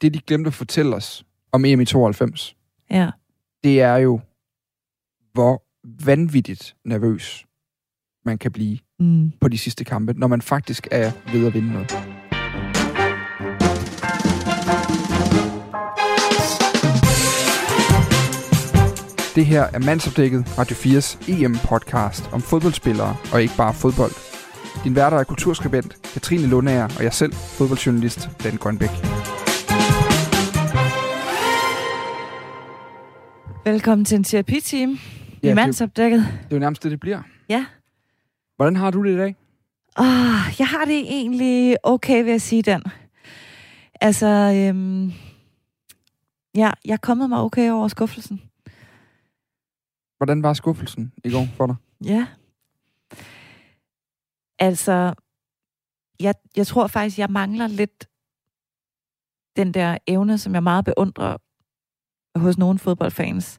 det de glemte at fortælle os om EM i 92, Ja. det er jo, hvor vanvittigt nervøs man kan blive Mm. på de sidste kampe, når man faktisk er ved at vinde noget. Det her er Mandsopdækket, Radio 4's EM-podcast om fodboldspillere og ikke bare fodbold. Din værter er kulturskribent Katrine Lundager og jeg selv, fodboldjournalist Dan Grønbæk. Velkommen til en terapiteam ja, i det- mandsopdækket. Det er jo nærmest det, det bliver. Ja. Hvordan har du det i dag? Oh, jeg har det egentlig okay, vil jeg sige, Dan. Altså, øhm, ja, jeg er kommet mig okay over skuffelsen. Hvordan var skuffelsen i går for dig? Ja. Altså, jeg, jeg tror faktisk, jeg mangler lidt den der evne, som jeg meget beundrer hos nogle fodboldfans.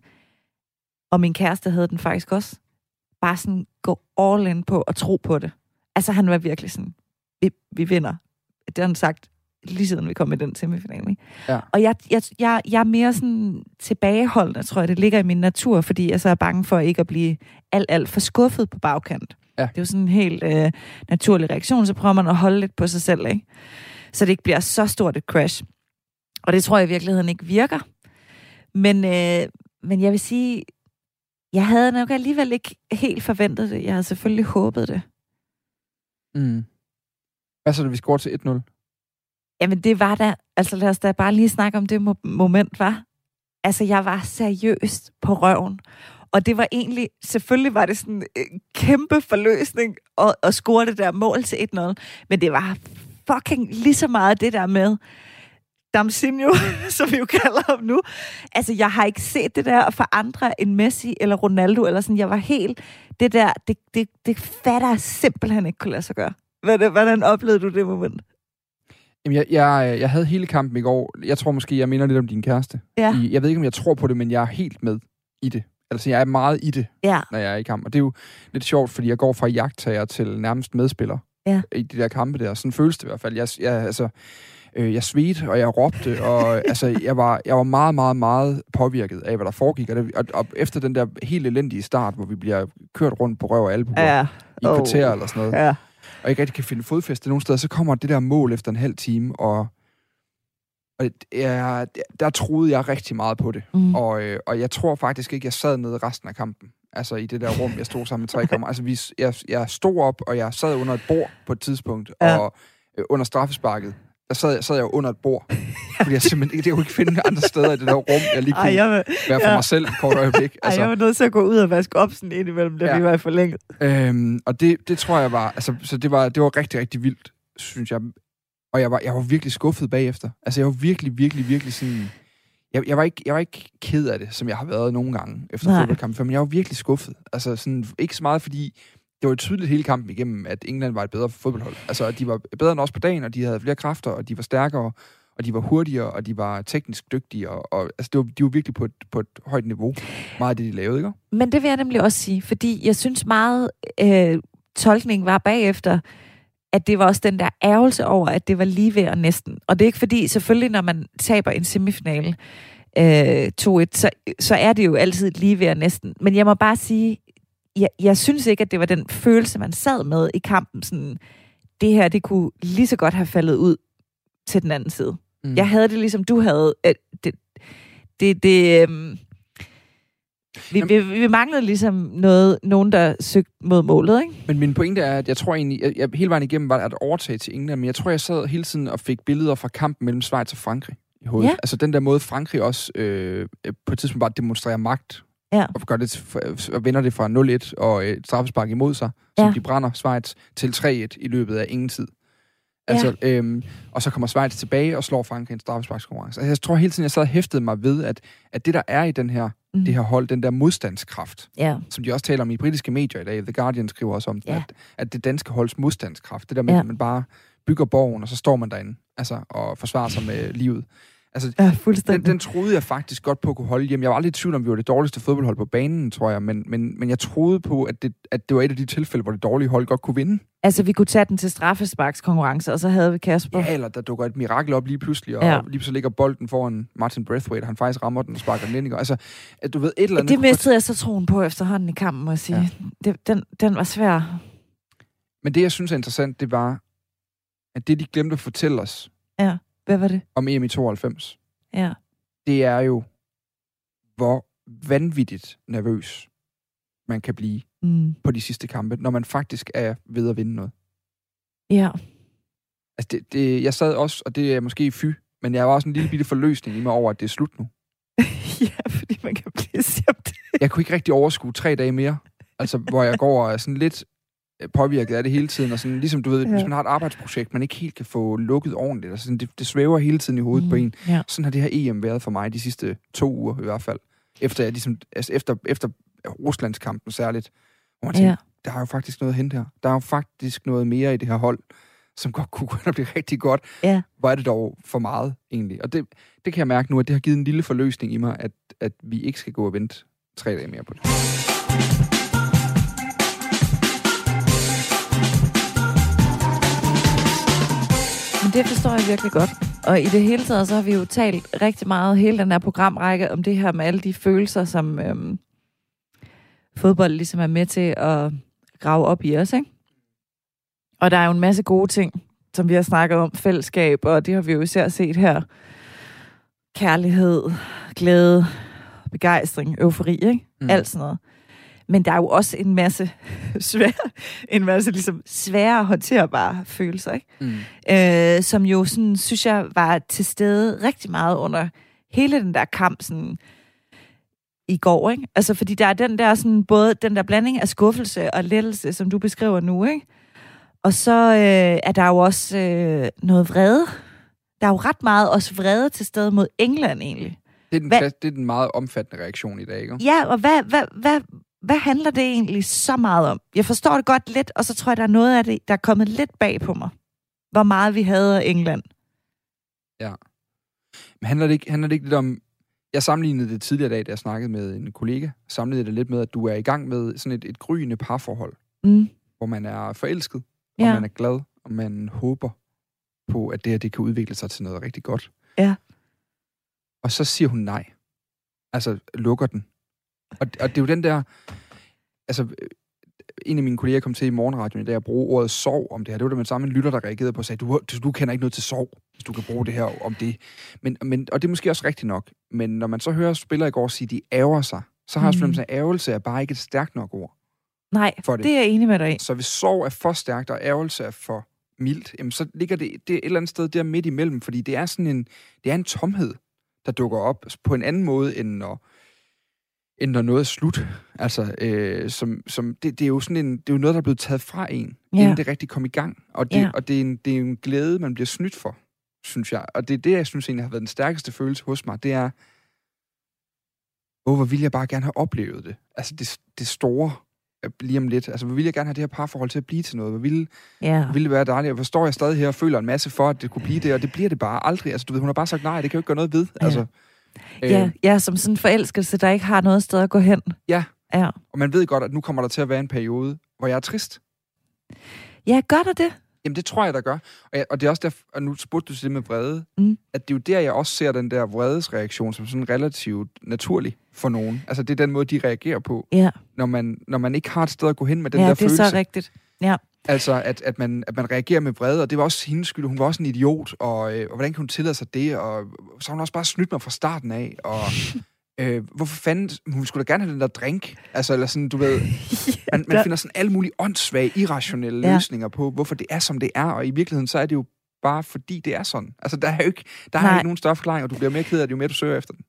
Og min kæreste havde den faktisk også. Bare sådan gå all in på og tro på det. Altså, han var virkelig sådan, vi, vi vinder. Det har han sagt lige siden vi kom i den semifinale. ikke? Ja. Og jeg, jeg, jeg, jeg er mere sådan tilbageholdende, tror jeg, det ligger i min natur, fordi jeg så er bange for ikke at blive alt, alt for skuffet på bagkant. Ja. Det er jo sådan en helt øh, naturlig reaktion, så prøver man at holde lidt på sig selv, ikke? Så det ikke bliver så stort et crash. Og det tror jeg i virkeligheden ikke virker. Men, øh, men jeg vil sige, jeg havde nok alligevel ikke helt forventet det. Jeg havde selvfølgelig håbet det. Mm. Hvad så, da vi scorer til 1-0? Jamen det var da, altså lad os da bare lige snakke om det mo- moment, var. Altså jeg var seriøst på røven. Og det var egentlig, selvfølgelig var det sådan en kæmpe forløsning at, at score det der mål til 1-0. Men det var fucking lige så meget det der med Damsinho, som vi jo kalder ham nu. Altså jeg har ikke set det der for andre end Messi eller Ronaldo, eller sådan. Jeg var helt, det der, det, det, det fatter jeg simpelthen ikke kunne lade sig gøre. Hvordan, hvordan oplevede du det moment? Jamen, jeg, jeg, jeg havde hele kampen i går. Jeg tror måske, jeg minder lidt om din kæreste. Ja. I, jeg ved ikke, om jeg tror på det, men jeg er helt med i det. Altså, jeg er meget i det, Ja. når jeg er i kamp. Og det er jo lidt sjovt, fordi jeg går fra jagttager til nærmest medspiller Ja. i de der kampe der. Sådan føles det i hvert fald. Jeg, jeg, altså, øh, jeg svedte, og jeg råbte, og altså, jeg, var, jeg var meget, meget, meget påvirket af, hvad der foregik. Og, det, og, og efter den der helt elendige start, hvor vi bliver kørt rundt på røv og albuer Ja. i et kvarter eller sådan noget, Ja. og ikke rigtig kan finde fodfæste nogen steder, så kommer det der mål efter en halv time, og, og jeg, der troede jeg rigtig meget på det. Mm. Og, øh, og jeg tror faktisk ikke, jeg sad nede resten af kampen. Altså i det der rum, jeg stod sammen med tre kammer. Altså vi, jeg, jeg stod op, og jeg sad under et bord på et tidspunkt, Ja. og øh, under straffesparket, der sad, sad jeg jo under et bord. Fordi jeg simpelthen ikke, jeg kunne ikke finde andre steder i det der rum, jeg lige kunne Ej, jeg, var, være for ja. mig selv et kort øjeblik. ej, jeg var nødt til at gå ud og vaske op sådan ind imellem, da Ja. vi var i forlænget. Øhm, og det, det tror jeg var, altså, så det var, det var rigtig, rigtig vildt, synes jeg. Og jeg var, jeg var virkelig skuffet bagefter. Altså, jeg var virkelig, virkelig, virkelig sådan... Jeg, jeg, var ikke, jeg var ikke ked af det, som jeg har været nogle gange efter fodboldkampen men jeg var virkelig skuffet. Altså, sådan, ikke så meget, fordi det var jo tydeligt hele kampen igennem, at England var et bedre fodboldhold. Altså, at de var bedre end os på dagen, og de havde flere kræfter, og de var stærkere, og de var hurtigere, og de var teknisk dygtige, og, og altså, det var, de var virkelig på et, på et højt niveau. Meget af det, de lavede, ikke? Men det vil jeg nemlig også sige, fordi jeg synes meget, øh, tolkningen var bagefter, at det var også den der ærgelse over, at det var lige ved og næsten. Og det er ikke fordi, selvfølgelig når man taber en semifinale øh, 2-1, så, så er det jo altid lige ved og næsten. Men jeg må bare sige, jeg, jeg synes ikke, at det var den følelse, man sad med i kampen. Sådan, det her, det kunne lige så godt have faldet ud til den anden side. Mm. Jeg havde det ligesom du havde. Øh, Det, det, det, øhm, vi, vi, vi manglede ligesom noget, nogen, der søgte mod målet, ikke? Men min pointe er, at jeg tror egentlig, jeg, jeg hele vejen igennem var at overtage til England, men jeg tror, jeg sad hele tiden og fik billeder fra kampen mellem Schweiz og Frankrig i hovedet. Ja. Altså den der måde, Frankrig også øh, på et tidspunkt bare demonstrerer magt, Ja. og, gør det, og vender det fra 0-1 og et straffespark imod sig, som Ja. de brænder Schweiz til 3-1 i løbet af ingen tid. Altså, øhm, og så kommer Schweiz tilbage og slår Frankrig i en straffesparkskonkurrence. Altså, jeg tror hele tiden, jeg sad og hæftede mig ved, at, at det, der er i den her, Mm. det her hold, den der modstandskraft, Ja. som de også taler om i britiske medier i dag. The Guardian skriver også om, Ja. at, at det danske holds modstandskraft, det der med, Ja. at man bare bygger borgen, og så står man derinde altså, og forsvarer sig med livet. Altså, Ja, den, fuldstændig. den troede jeg faktisk godt på at kunne holde hjem. Jeg var aldrig i tvivl om, vi var det dårligste fodboldhold på banen, tror jeg, men, men, men jeg troede på, at det, at det var et af de tilfælde, hvor det dårlige hold godt kunne vinde. Altså, vi kunne tage den til straffesparkskonkurrence, og så havde vi Kasper. Ja, eller der dukker et mirakel op lige pludselig, og Ja. ja. lige pludselig ligger bolden foran Martin Braithwaite, og han faktisk rammer den og sparker den ind. ikke? Altså, at du ved, et eller andet... Det kunne mistede jeg så troen på efterhånden i kampen, må jeg sige. Ja. Det, den, den var svær. Men det, jeg synes er interessant, det var, at det, de glemte at fortælle os Hvad var det? om EM i 92, Ja. det er jo, hvor vanvittigt nervøs man kan blive Mm. på de sidste kampe, når man faktisk er ved at vinde noget. Ja. Altså, det, det, jeg sad også, og det er måske fy, men jeg var også en lille bitte forløsning i mig over, at det er slut nu. ja, fordi man kan blive simt. Jeg kunne ikke rigtig overskue tre dage mere, altså, hvor jeg går og er sådan lidt påvirket af det hele tiden, og sådan, ligesom du ved, Ja. hvis man har et arbejdsprojekt, man ikke helt kan få lukket ordentligt, altså, sådan, det, det svæver hele tiden i hovedet mm. på en. Ja. Sådan har det her EM været for mig de sidste to uger i hvert fald. Efter, jeg ligesom, altså efter, efter Ruslandskampen særligt. Hvor man tænkte, ja. der er jo faktisk noget at hente her. Der er jo faktisk noget mere i det her hold, som godt kunne gå og blive rigtig godt. Ja. Hvor er det dog for meget, egentlig? Og det, det kan jeg mærke nu, at det har givet en lille forløsning i mig, at, at vi ikke skal gå og vente tre dage mere på det. Det forstår jeg virkelig godt. Og i det hele taget, så har vi jo talt rigtig meget, hele den her programrække, om det her med alle de følelser, som øhm, fodbold ligesom er med til at grave op i os, ikke? Og der er jo en masse gode ting, som vi har snakket om, fællesskab, og det har vi jo især set her. Kærlighed, glæde, begejstring, eufori, ikke? Mm. Alt sådan noget. Men der er jo også en masse svære, en masse ligesom svære håndterbare følelser, ikke? Mm. øh, som jo sådan, synes jeg, var til stede rigtig meget under hele den der kamp sådan, i går, ikke? Altså, fordi der er den der sådan, både den der blanding af skuffelse og lettelse, som du beskriver nu, ikke? Og så øh, er der jo også øh, noget vrede. Der er jo ret meget også vrede til stede mod England, egentlig. Det, er den, Hvad- det er den meget omfattende reaktion i dag, ikke? Ja, og hvad, hvad, hvad, hvad handler det egentlig så meget om? Jeg forstår det godt lidt, og så tror jeg, der er noget af det, der er kommet lidt bag på mig. Hvor meget vi hader England. Men handler det, ikke, handler det ikke lidt om... Jeg sammenlignede det tidligere dag, da jeg snakkede med en kollega. Sammenlignede det lidt med, at du er i gang med sådan et, et gryende parforhold, Mm. hvor man er forelsket, og Ja. man er glad, og man håber på, at det her det kan udvikle sig til noget rigtig godt. Ja. Og så siger hun nej. Altså, lukker den. Og, og det er jo den der... Altså, øh, en af mine kolleger kom til i morgenradioen i dag at bruge ordet sorg om det her. Det var der med samme en lytter, der reagerede på og sagde, du, du, kender ikke noget til sorg, hvis du kan bruge det her om det. Men, men, og det er måske også rigtigt nok. Men når man så hører spillere i går sige, de ærger sig, så har jeg mm. at ærgelse er bare ikke et stærkt nok ord. Nej, For det. det er jeg enig med dig i. Så hvis sorg er for stærkt, og ærgelse er for mildt, jamen så ligger det, det et eller andet sted der midt imellem, fordi det er sådan en, det er en tomhed, der dukker op på en anden måde, end når, end når noget er slut. Altså, øh, som, som, det, det, er jo sådan en, det er jo noget, der er blevet taget fra en, Ja. inden det rigtig kom i gang. Og det, Ja. og det, er en, det er en glæde, man bliver snydt for, synes jeg. Og det er det, jeg synes egentlig har været den stærkeste følelse hos mig, det er, åh, hvor ville jeg bare gerne have oplevet det. Altså det, det store øh, lige om lidt. Altså, hvor ville jeg gerne have det her parforhold til at blive til noget? Hvor ville, Ja. hvor ville det være dejligt? Jeg forstår, jeg stadig her og føler en masse for, at det kunne blive det, og det bliver det bare aldrig. Altså, du ved, hun har bare sagt nej, det kan jo ikke gøre noget ved. Altså, Ja, øh, ja, som sådan en forelskelse, der ikke har noget sted at gå hen. Ja. Ja, og man ved godt, at nu kommer der til at være en periode, hvor jeg er trist. ja gør der det? Jamen, det tror jeg, der gør. Og, jeg, og det er også derfor, og nu spurgte du til det med vrede, Mm. at det er jo der, jeg også ser den der vredesreaktion som sådan relativt naturlig for nogen. Altså, det er den måde, de reagerer på, Ja, når man, når man ikke har et sted at gå hen med den ja der det er følelse. så rigtigt. Altså, at, at, man, at man reagerer med vrede, og det var også hendes skyld. Hun var også en idiot, og, øh, og hvordan kan hun tillade sig det? Og så har hun også bare snydt mig fra starten af, og øh, hvorfor fanden... Hun skulle da gerne have den der drink. Altså, eller sådan, du ved... Man, man der- finder sådan alle mulige åndssvage, irrationelle Ja. ja. løsninger på, hvorfor det er, som det er, og i virkeligheden, så er det jo bare fordi, det er sådan. Altså, der er jo ikke, der er Nej. ikke nogen større forklaring, og du bliver mere ked af det, jo mere du søger efter den.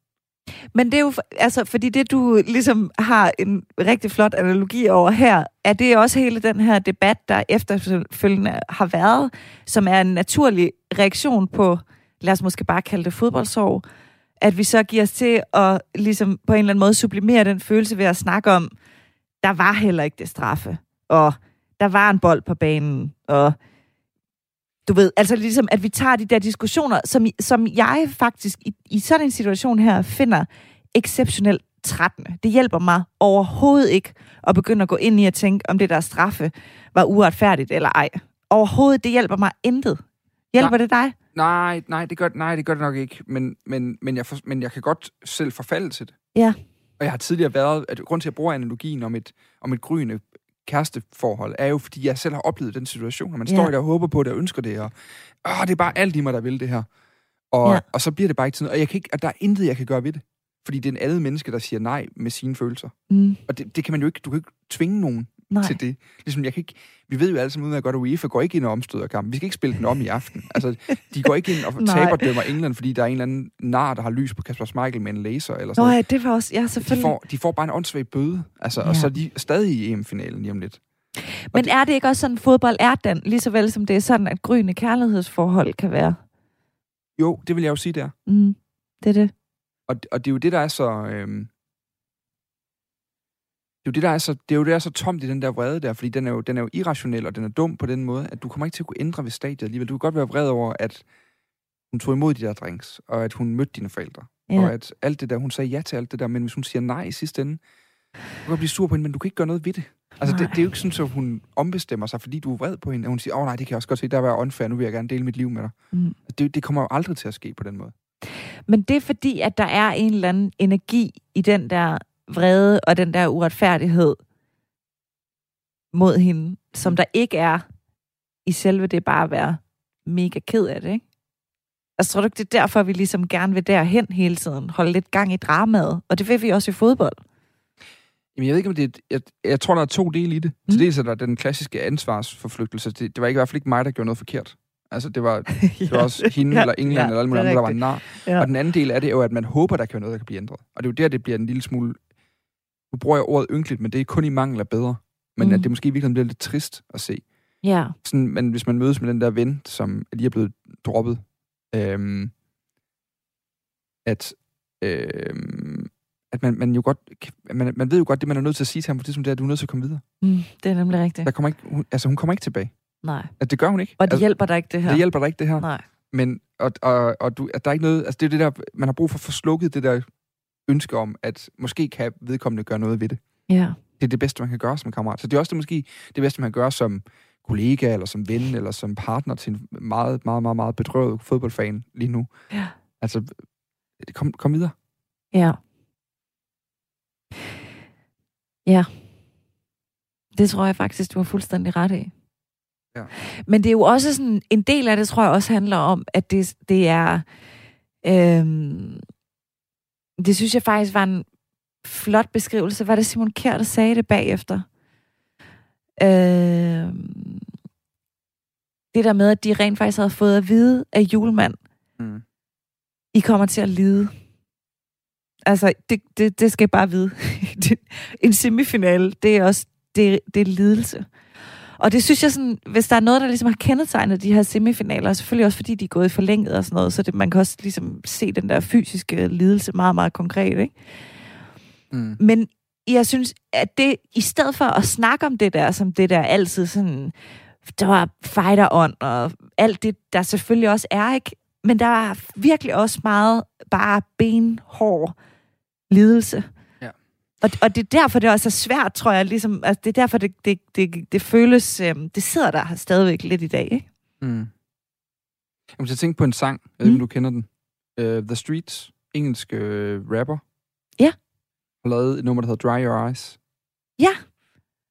Men det er jo, altså, fordi det du ligesom har en rigtig flot analogi over her, er det også hele den her debat, der efterfølgende har været, som er en naturlig reaktion på, lad os måske bare kalde det fodboldsorg, at vi så giver os til at ligesom på en eller anden måde sublimere den følelse ved at snakke om, der var heller ikke det straffe, og der var en bold på banen, og du ved, altså ligesom, at vi tager de der diskussioner, som, som jeg faktisk i, i sådan en situation her finder exceptionelt trættende. Det hjælper mig overhovedet ikke at begynde at gå ind i at tænke, om det der straffe var uretfærdigt eller ej. Overhovedet, det hjælper mig intet. Hjælper Nej. det dig? Nej, nej, det gør, nej, det gør det nok ikke. Men, men, men, jeg for, men jeg kan godt selv forfalde til det. Ja. Og jeg har tidligere været... At grund til, at jeg bruger analogien om et, om et gryende kæresteforhold, er jo, fordi jeg selv har oplevet den situation, og man Ja. står der og håber på det og ønsker det, og åh, det er bare alt i mig, der vil det her. Og, Ja. og så bliver det bare ikke sådan noget. Og jeg kan ikke, og der er intet, jeg kan gøre ved det. Fordi det er en andet menneske, der siger nej med sine følelser. Mm, Og det, det kan man jo ikke, du kan ikke tvinge nogen nej. til det. Ligesom, jeg kan ikke, vi ved jo alle sammen af godt, at UEFA går ikke ind og omstøder kampen. Vi skal ikke spille den om i aften. Altså, de går ikke ind og taber dømmer England, fordi der er en eller anden nar, der har lys på Kasper Schmeichel med en laser eller Nå sådan noget. ja, det var også... Ja, De selvfølgelig. får, de får bare en åndssvag bøde. Altså, ja. Og så er de stadig i EM-finalen lige om lidt. Men er det ikke også sådan, fodbold er den, lige så vel som det er sådan, at gryende kærlighedsforhold kan være? Jo, det vil jeg jo sige, der. Mm, det er det. Og, og det er jo det, der er så... Øhm, det er jo det, der er så, det er jo det, der er så tomt i den der vrede der, fordi den er, jo, den er jo irrationel, og den er dum på den måde, at du kommer ikke til at kunne ændre ved stadiet alligevel. Du kan godt være vred over, at hun tog imod de der drinks, og at hun mødte dine forældre. Ja. Og at alt det der, hun sagde ja til alt det der, men hvis hun siger nej i sidste ende, du kan blive sur på hende, men du kan ikke gøre noget ved det. Altså, det, Nej. det, er jo ikke sådan, at hun ombestemmer sig, fordi du er vred på hende, og hun siger, åh oh, nej, det kan jeg også godt se, der var unfair, nu vil jeg gerne dele mit liv med dig. Mm. Det, det kommer jo aldrig til at ske på den måde. Men det er fordi, at der er en eller anden energi i den der vrede og den der uretfærdighed mod hende, som der ikke er i selve det bare at være mega ked af det, ikke? Altså, tror du ikke, det er derfor, vi ligesom gerne vil derhen hele tiden, holde lidt gang i dramaet, og det vil vi også i fodbold. Jamen, jeg ved ikke, om det er... et- Jeg, jeg tror, der er to dele i det. Mm. Til dels er der den klassiske ansvarsforflygtelse. Det, det var ikke, i hvert fald ikke mig, der gjorde noget forkert. Altså, det var, det var også hende ja, eller England ja, eller alle mulige andre, der var nar. Ja. Ja. Og den anden del af det er jo, at man håber, der kan være noget, der kan blive ændret. Og det er jo der, det bliver en lille smule... Nu bruger jeg ordet ynkeligt, men det er kun i mangel af bedre. Men mm. At det måske i virkeligheden bliver lidt trist at se. Ja, Sådan, men hvis man mødes med den der ven, som lige er blevet droppet, øhm, at, øhm, at man, man jo godt, man, man ved jo godt, det man er nødt til at sige til ham på det, som det er, at du er nødt til at komme videre. mm, det er nemlig rigtigt. Der kommer ikke, hun, altså, hun kommer ikke tilbage. Nej. Altså, det gør hun ikke. Og det altså, hjælper dig ikke, det her. det hjælper dig ikke, det her. Nej. Men, og, og, og du, at der er ikke noget, altså det er det der, man har brug for at få slukket det der ønske om, at måske kan vedkommende gøre noget ved det. Ja. Det er det bedste, man kan gøre som kammerat. Så det er også det, måske det bedste, man kan gøre som kollega, eller som ven, eller som partner til en meget, meget, meget, meget bedrøvet fodboldfan lige nu. Ja. Altså, kom, kom videre. Ja. Ja. Det tror jeg faktisk, du har fuldstændig ret i. Ja. Men det er jo også sådan, en del af det tror jeg også handler om, at det, det er, øhm, det synes jeg faktisk var en flot beskrivelse. Var det Simon Kjær, der sagde det bagefter? Øhm, det der med, at de rent faktisk havde fået at vide af julemand, Mm. I kommer til at lide. Altså, det, det, det skal I bare vide. En semifinale, det er også det, det er lidelse. Og det synes jeg sådan, hvis der er noget, der ligesom har kendetegnet de her semifinaler, selvfølgelig også fordi de er gået i forlænget og sådan noget, så det, man kan også ligesom se den der fysiske lidelse meget, meget konkret, ikke? Mm. Men jeg synes, at det, i stedet for at snakke om det der, som det der altid sådan, der var fighter on og alt det, der selvfølgelig også er, ikke? Men der var virkelig også meget bare benhård lidelse. Og, og det er derfor, det også er svært, tror jeg, ligesom, altså det er derfor, det, det, det, det føles, øhm, det sidder der stadigvæk lidt i dag, ikke? Mm. Jeg må til at tænke på en sang, jeg ved Mm. du kender den. Uh, The Streets, engelsk uh, rapper. Ja. Har lavet et nummer, der hedder Dry Your Eyes. Ja.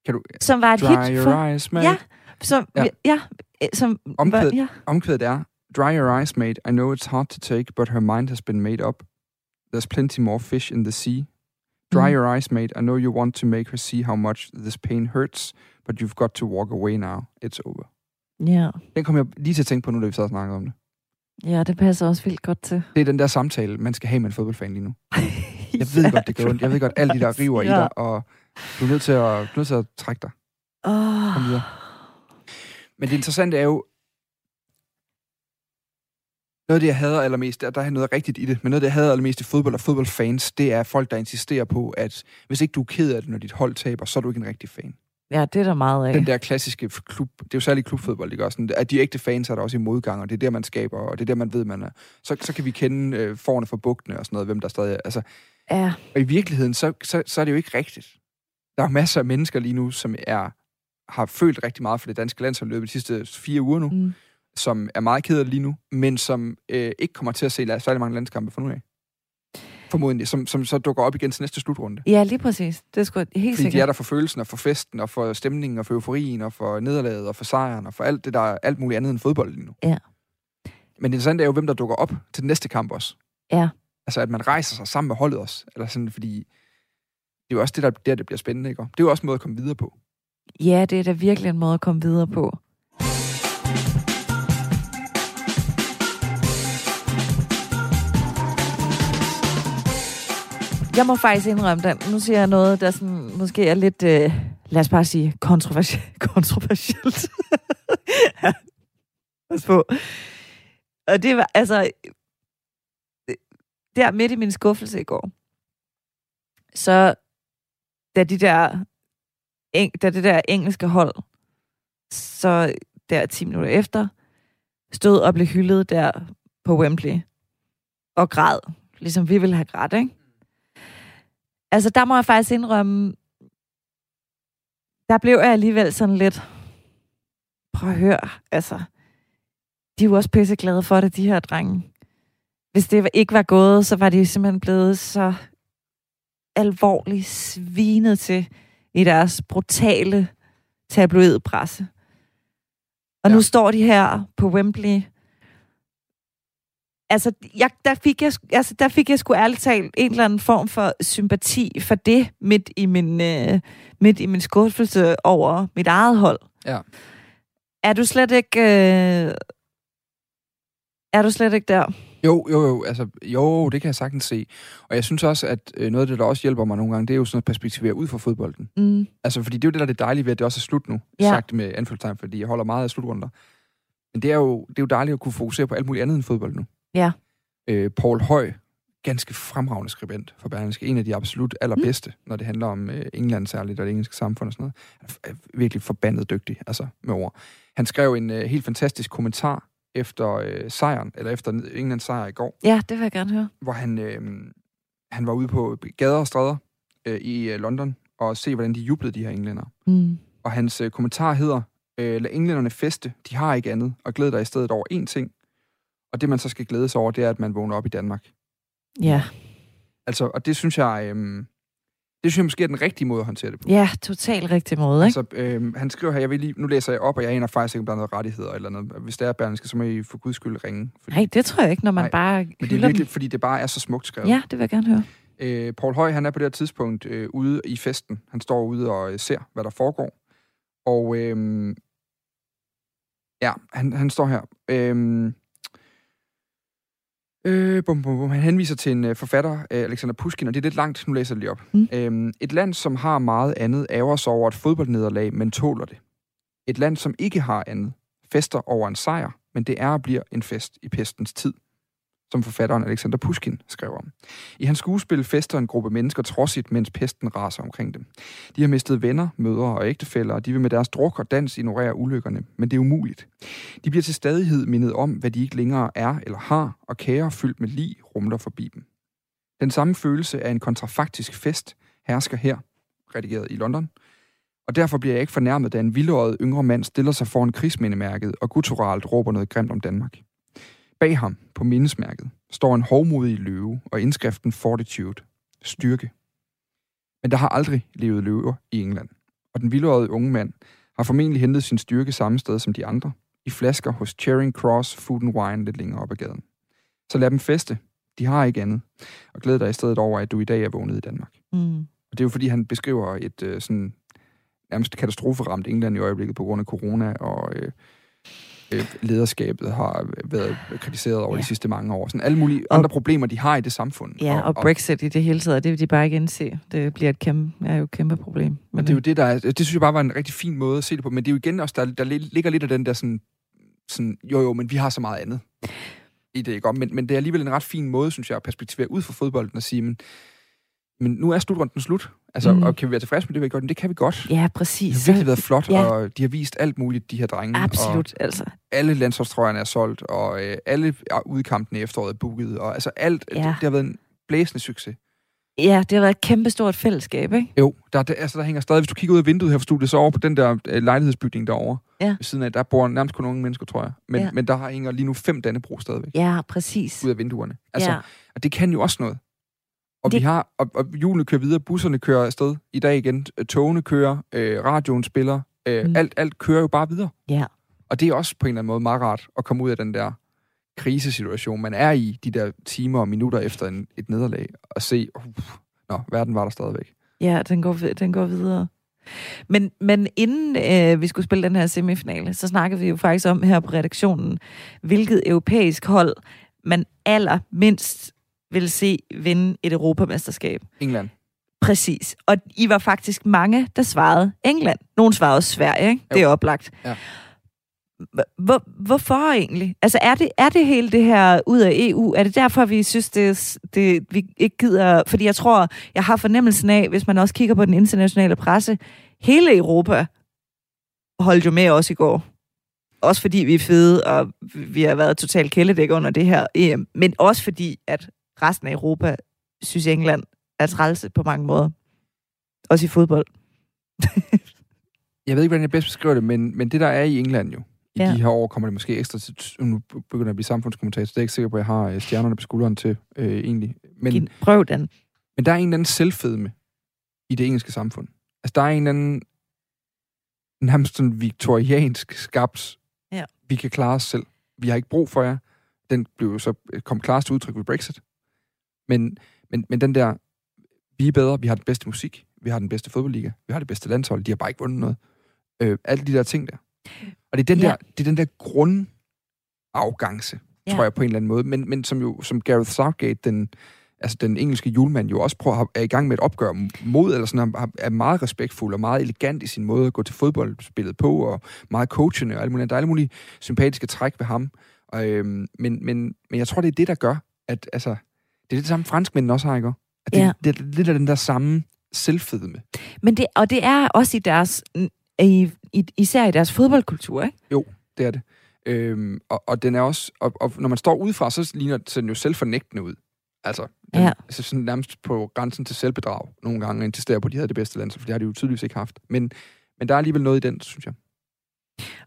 Kan du... Som var et Dry hit Your for... Eyes, mate. Ja, som, Ja. ja. øh, som Omkvæd- var, ja. Omkvædet er, Dry your eyes, mate. I know it's hard to take, but her mind has been made up. There's plenty more fish in the sea. Dry Mm. your eyes, mate. I know you want to make her see how much this pain hurts, but you've got to walk away now. It's over. ja. Den kom jeg lige til at tænke på nu, da vi sad og snakkede om det. Ja, det passer også vildt godt til. Det er den der samtale, man skal have med en fodboldfan lige nu. Jeg ved godt, det gør ondt. Jeg ved godt, alle de der river ja. i Ja. dig, og du er nødt til at, du er nødt til at trække dig. Oh. Kom videre. Men det interessante er jo, noget af det, jeg hader allermest, der, der er noget rigtigt i det, men noget af det, jeg hader allermest i fodbold og fodboldfans, det er folk, der insisterer på, at hvis ikke du er ked af det, når dit hold taber, så er du ikke en rigtig fan. Ja, det er der meget af. Den der klassiske klub, det er jo særligt klubfodbold, ikke også? At de ægte fans er der også i modgang, og det er der, man skaber, og det er der, man ved, man er. Så, så kan vi kende øh, forne for bugtene og sådan noget, hvem der stadig er. Altså, Ja, og i virkeligheden, så, så, så er det jo ikke rigtigt. Der er masser af mennesker lige nu, som er, har følt rigtig meget for det danske landshold i de sidste fire uger nu, mm. Som er meget ked af lige nu, men som øh, ikke kommer til at se særlig mange landskampe fra nu af. Formodentlig, som, som så dukker op igen til næste slutrunde. ja lige præcis. Det er sgu helt Fordi de er sikkert. der for følelsen, og for festen, og for stemningen, og for euforien, og for nederlaget, og for sejren, og for alt det, der er alt muligt andet end fodbold lige nu. Ja. Men det interessante er jo, hvem der dukker op til den næste kamp også. Ja. Altså, at man rejser sig sammen med holdet også. Eller sådan, fordi det er jo også det, der, der det bliver spændende, ikke? Det er jo også en måde at komme videre på. Ja, det er da virkelig en måde at komme videre på. Jeg må faktisk indrømme den. Nu siger jeg noget, der sådan, måske er lidt, øh, lad os bare sige, kontroversielt. kontroversielt. Ja. Pas på. Og det var, altså, øh, der midt i min skuffelse i går, så da de der eng, da det der engelske hold, så der 10 minutter efter, stod og blev hyldet der på Wembley og græd, ligesom vi ville have grædt, ikke? Altså, der må jeg faktisk indrømme, der blev jeg alligevel sådan lidt, prøv at høre, altså, de er jo også pisseglade for det, de her drenge. Hvis det ikke var gået, så var de simpelthen blevet så alvorligt svinet til i deres brutale tabloidpresse. Og ja. nu står de her på Wembley. Altså, jeg, der, fik jeg, altså, der fik jeg sgu ærligt talt en eller anden form for sympati for det midt i min, øh, midt i min skuffelse over mit eget hold. Ja. Er du slet ikke... Øh, er du slet ikke der? Jo, jo, jo, altså, jo, det kan jeg sagtens se. Og jeg synes også, at øh, noget af det, der også hjælper mig nogle gange, det er jo sådan at perspektivere ud fra fodbolden. Mm. Altså, fordi det er jo det, der er det dejlige ved, at det også er slut nu. Ja. Sagt med anfølgelsestegn, fordi jeg holder meget af slutrunder. Men det er, jo, det er jo dejligt at kunne fokusere på alt muligt andet end fodbold nu. Ja. Øh, Paul Høj, ganske fremragende skribent for Berlingske. En af de absolut allerbedste, mm. når det handler om øh, England særligt, og det engelske samfund og sådan noget. Han er er virkelig forbandet dygtig, altså med ord. Han skrev en øh, helt fantastisk kommentar efter øh, sejren, eller efter Englands sejr i går, Ja, det vil jeg gerne høre. hvor han, øh, han var ude på gader og stræder øh, i øh, London og se, hvordan de jublede, de her englænder. Mm. Og hans øh, kommentar hedder, øh, lad englænderne feste, de har ikke andet, og glæd dig i stedet over én ting. Og det, man så skal glæde sig over, det er, at man vågner op i Danmark. Ja. Altså, og det synes jeg, øh, det synes jeg måske er den rigtige måde at håndtere det på. ja, totalt rigtig måde, ikke? Altså, øh, han skriver her, jeg vil lige, nu læser jeg op, og jeg aner faktisk ikke, om der er noget rettigheder eller noget. Hvis det er Berlingske, så må I for guds skyld ringe. Fordi, Nej, det tror jeg ikke, når man Nej, bare men det er virkelig, dem. fordi det bare er så smukt skrevet. Ja, det vil jeg gerne høre. Øh, Paul Høj, han er på det her tidspunkt øh, ude i festen. Han står ude og øh, ser, hvad der foregår. Og øh, ja, han, han står her. Øh, øh, bum, bum, bum. Han henviser til en øh, forfatter, øh, Alexander Pushkin, og det er lidt langt, nu læser jeg det lige op. Mm. Øh, et land, som har meget andet, ærger sig over et fodboldnederlag, men tåler det. Et land, som ikke har andet, fester over en sejr, men det er og bliver en fest i pestens tid som forfatteren Alexander Pushkin skrev om. I hans skuespil fester en gruppe mennesker trodsigt, mens pesten raser omkring dem. De har mistet venner, mødre og ægtefæller, og de vil med deres druk og dans ignorere ulykkerne, men det er umuligt. De bliver til stadighed mindet om, hvad de ikke længere er eller har, og kære fyldt med lig rumler forbi dem. Den samme følelse af en kontrafaktisk fest hersker her, redigeret i London, og derfor bliver jeg ikke fornærmet, da en vildåret yngre mand stiller sig foran krigsmindemærket og gutturalt råber noget grimt om Danmark. Bag ham, på mindesmærket, står en hovmodig løve og indskriften Fortitude, styrke. Men der har aldrig levet løver i England, og den vildårede unge mand har formentlig hentet sin styrke samme sted som de andre, i flasker hos Charing Cross Food and Wine lidt længere op ad gaden. Så lad dem feste. De har ikke andet. Og glæd dig i stedet over, at du i dag er vågnet i Danmark. Mm. Og det er jo fordi, han beskriver et øh, sådan nærmest katastroferamt England i øjeblikket på grund af corona, og øh, øh, lederskabet har været kritiseret over ja. De sidste mange år. Sådan alle mulige Og- andre problemer, de har i det samfund. Ja, og Brexit i det hele taget, det vil de bare ikke indse. Det bliver et kæmpe, er jo et kæmpe problem. Men det er jo det, der er, det synes jeg bare var en rigtig fin måde at se det på. Men det er jo igen også, der, der ligger lidt af den der sådan, sådan, jo jo, men vi har så meget andet i det, ikke? Og- Men, men det er alligevel en ret fin måde, synes jeg, at perspektivere ud fra fodbolden og sige, men men nu er slutrunden slut. Altså, Mm. og kan vi være tilfredse med det, vi har gjort? Men det kan vi godt. Ja, Det præcis. har virkelig været flot, Ja. og de har vist alt muligt, de her drenge. Og Absolut, altså. alle landsholdstrøjerne er solgt, og øh, alle udkampene i efteråret er booket, og altså alt, Ja. det, det har været en blæsende succes. Ja, det har været et kæmpestort fællesskab, ikke? Jo, der, der, altså, der hænger stadig, hvis du kigger ud af vinduet her for studiet, så over på den der øh, lejlighedsbygning derovre, Ja. ved siden af, der bor nærmest kun unge mennesker, tror jeg. Men, Ja. men der har hænger lige nu fem Dannebro stadigvæk Ja, præcis. ud af vinduerne. Altså, ja. Og det kan jo også noget. Og Det- vi har, og, og hjulene kører videre, busserne kører afsted i dag igen, øh, togene kører, øh, radioen spiller, øh, Mm. alt, alt kører jo bare videre. Ja. Og det er også på en eller anden måde meget rart at komme ud af den der krisesituation, man er i de der timer og minutter efter en, et nederlag, og se, uh, nå, verden var der stadigvæk. Ja, den går, den går videre. Men, men inden øh, vi skulle spille den her semifinale, så snakkede vi jo faktisk om her på redaktionen, hvilket europæisk hold man allermindst vil se vinde et europamesterskab. England. Præcis. Og I var faktisk mange, der svarede England. Nogle svarede også Sverige, ikke? Det er oplagt. Ja. Hvor, hvorfor egentlig? Altså, er det, er det hele det her ud af EU? Er det derfor, vi synes, det, det, vi ikke gider... Fordi jeg tror, jeg har fornemmelsen af, hvis man også kigger på den internationale presse, hele Europa holdt jo med os i går. Også fordi vi er fede, og vi har været totalt kæledæk under det her EM. Men også fordi, at resten af Europa synes, England er trælse på mange måder. Også i fodbold. Jeg ved ikke, hvordan jeg bedst beskriver det, men, men det, der er i England jo, i Ja. de her år, kommer det måske ekstra til... Nu begynder jeg at blive samfundskommentator, så det er jeg ikke sikker på, at jeg har øh, stjernerne på skulderen til, øh, egentlig. Men, Men, Prøv den. Men der er en eller anden selvfedme i det engelske samfund. Altså, der er en eller anden nærmest sådan viktoriansk skabt. Ja. Vi kan klare os selv. Vi har ikke brug for jer. Den blev så kom klarest udtryk ved Brexit. Men, men, men den der, vi er bedre, vi har den bedste musik, vi har den bedste fodboldliga, vi har det bedste landshold, de har bare ikke vundet noget. Øh, alle de der ting der. Og det er den Ja. der, det er den der grundafgangse, Ja. tror jeg på en eller anden måde. Men, men som jo, som Gareth Southgate, den, altså den engelske julemand jo også prøver, er i gang med et opgør mod, eller sådan, er meget respektfuld og meget elegant i sin måde at gå til fodboldspillet på, og meget coachende og alt muligt. Der er alle mulige sympatiske træk ved ham. Og, øhm, men, men, men jeg tror, det er det, der gør, at altså, det er det samme franskmændene også har, ikke? At det, Ja. det, det, det er den der samme selvfedme. Men det, og det er også i deres, i, i, især i deres fodboldkultur, ikke? Det er det. Øhm, og, og den er også, og, og når man står udefra, så ligner så den jo selvfornægtende ud. Altså, den, Ja. ja. altså sådan nærmest på grænsen til selvbedrag nogle gange, insisterer på, at de havde det bedste land, for det har de jo tydeligvis ikke haft. Men, men der er alligevel noget i den, synes jeg.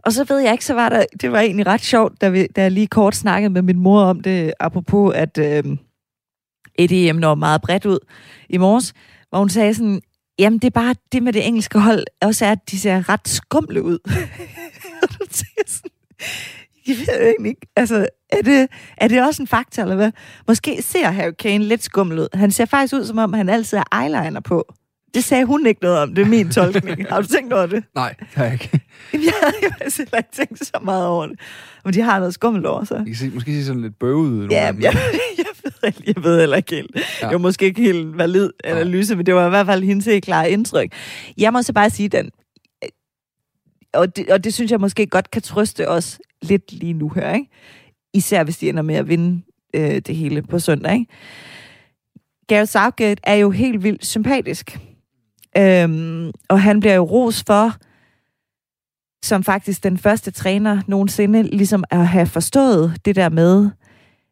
Og så ved jeg ikke, så var der, det var egentlig ret sjovt, da, vi, da jeg lige kort snakkede med min mor om det, apropos at øh, et EM når meget bredt ud i morges, hvor hun sagde sådan, jamen det er bare det med det engelske hold, også er, at de ser ret skumle ud. Og du tænker sådan, jeg ved egentlig ikke, altså, er det, er det også en faktor, eller hvad? Måske ser Harry Kane lidt skummel ud. Han ser faktisk ud, som om han altid har eyeliner på. Det sagde hun ikke noget om, det er min tolkning. Har du tænkt af det? Nej, det har jeg ikke. Jamen, jeg havde heller ikke tænkt så meget over det. Men de har noget skummelt over sig. Kan se, måske se sådan lidt bøvet ud. Ja, jeg, jeg, ved, jeg ved heller ikke helt. Ja. Ja. Det var måske ikke helt valid analyse, men det var i hvert fald hendes helt klare indtryk. Jeg må så bare sige, den, og det, og det synes jeg måske godt kan trøste os lidt lige nu her, ikke? Især hvis de ender med at vinde øh, det hele på søndag, ikke? Gareth Southgate er jo helt vildt sympatisk. Øhm, og han bliver jo ros for, som faktisk den første træner nogensinde, ligesom at have forstået det der med,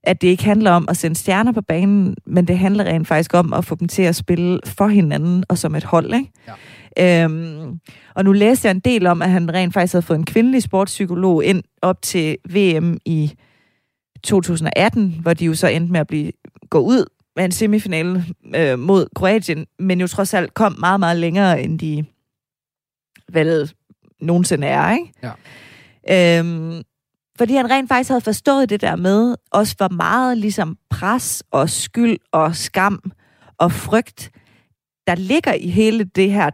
at det ikke handler om at sende stjerner på banen, men det handler rent faktisk om at få dem til at spille for hinanden og som et hold. Ikke? Ja. Øhm, og nu læste jeg en del om, at han rent faktisk havde fået en kvindelig sportspsykolog ind op til VM i 2018, hvor de jo så endte med at blive gå ud med en semifinale øh, mod Kroatien, men jo trods alt kom meget, meget længere, end de vel nogensinde er, ikke? Ja. Øhm, fordi han rent faktisk havde forstået det der med, også hvor meget ligesom pres og skyld og skam og frygt, der ligger i hele det her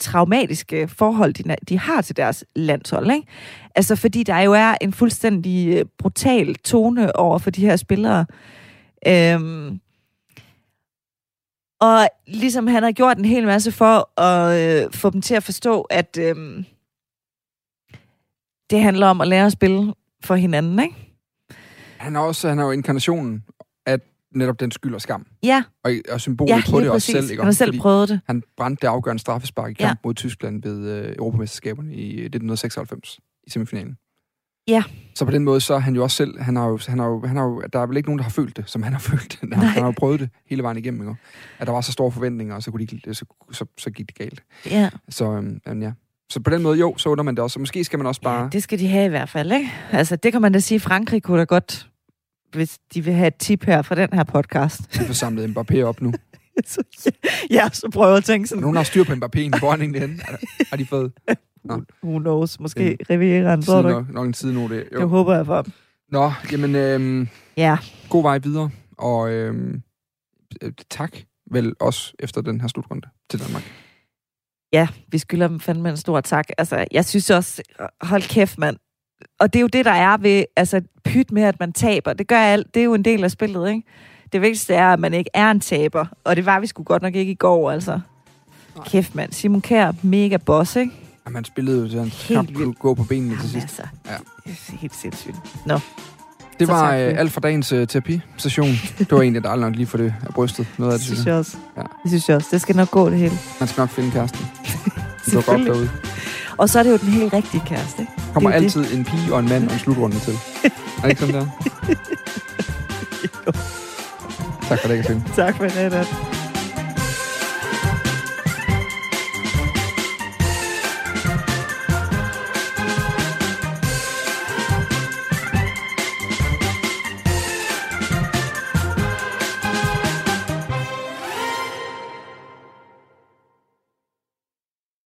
traumatiske forhold, de, de har til deres landshold. Ikke? Altså fordi der jo er en fuldstændig øh, brutal tone over for de her spillere. Øhm, og ligesom han har gjort en hel masse for at øh, få dem til at forstå, at øh, det handler om at lære at spille for hinanden, ikke? Han er også han er jo inkarnationen af netop den skyld og skam. Ja, Og, og symbolet ja på det også præcis. selv. Ikke? Han har selv Fordi prøvet det. Han brændte det afgørende straffespark i Ja. kamp mod Tyskland ved øh, Europamesterskaberne i 1996 i semifinalen. Ja. Så på den måde, så er han jo også selv, han har jo, han har jo, han har jo, der er vel ikke nogen, der har følt det, som han har følt det. Han, han har jo prøvet det hele vejen igennem, ikke? At der var så store forventninger, og så, kunne de, så, så, så gik det galt. Ja. Så, øhm, ja. så på den måde, jo, så under man det også. Så måske skal man også bare... ja, det skal de have i hvert fald, ikke? Altså, det kan man da sige, Frankrig kunne da godt, hvis de vil have et tip her fra den her podcast. Vi får samlet Mbappé op nu. Så, ja, så prøver jeg at tænke sådan, nogen, har styr på Mbappé, hvor er han egentlig Har de fået who knows, måske Rivieraen, tror tid du nok, nok en tid nu? Det, jo. håber jeg for. Nå, jamen, øhm, Ja, god vej videre, og øhm, øh, tak vel også efter den her slutrunde til Danmark. ja, vi skylder dem fandme en stor tak. Altså, jeg synes også, hold kæft, mand. Og det er jo det, der er ved, altså, pyt med, at man taber. Det gør alt. Det er jo en del af spillet, ikke? Det vigtigste er, at man ikke er en taber. Og det var vi sgu godt nok ikke i går, altså. Nej. Kæft, mand. Simon Kjær, mega boss, ikke? Jamen, han spillede jo, så han Helt vildt. gå på benene til Jamen, sidst. altså, Ja. det er helt sindssygt. Det så var øh, alt for dagens øh, terapisession. det var egentlig dejligt nok lige for det af brystet. Noget af Det det, synes jeg også. Ja. Det synes jeg også. Det skal nok gå, det hele. Man skal nok finde kæresten. Det går godt derude. Og så er det jo den helt rigtige kæreste, ikke? kommer Det er altid en pige og en mand og en slutrunde til. er det ikke sådan der? tak for det, Katrine. Tak for det.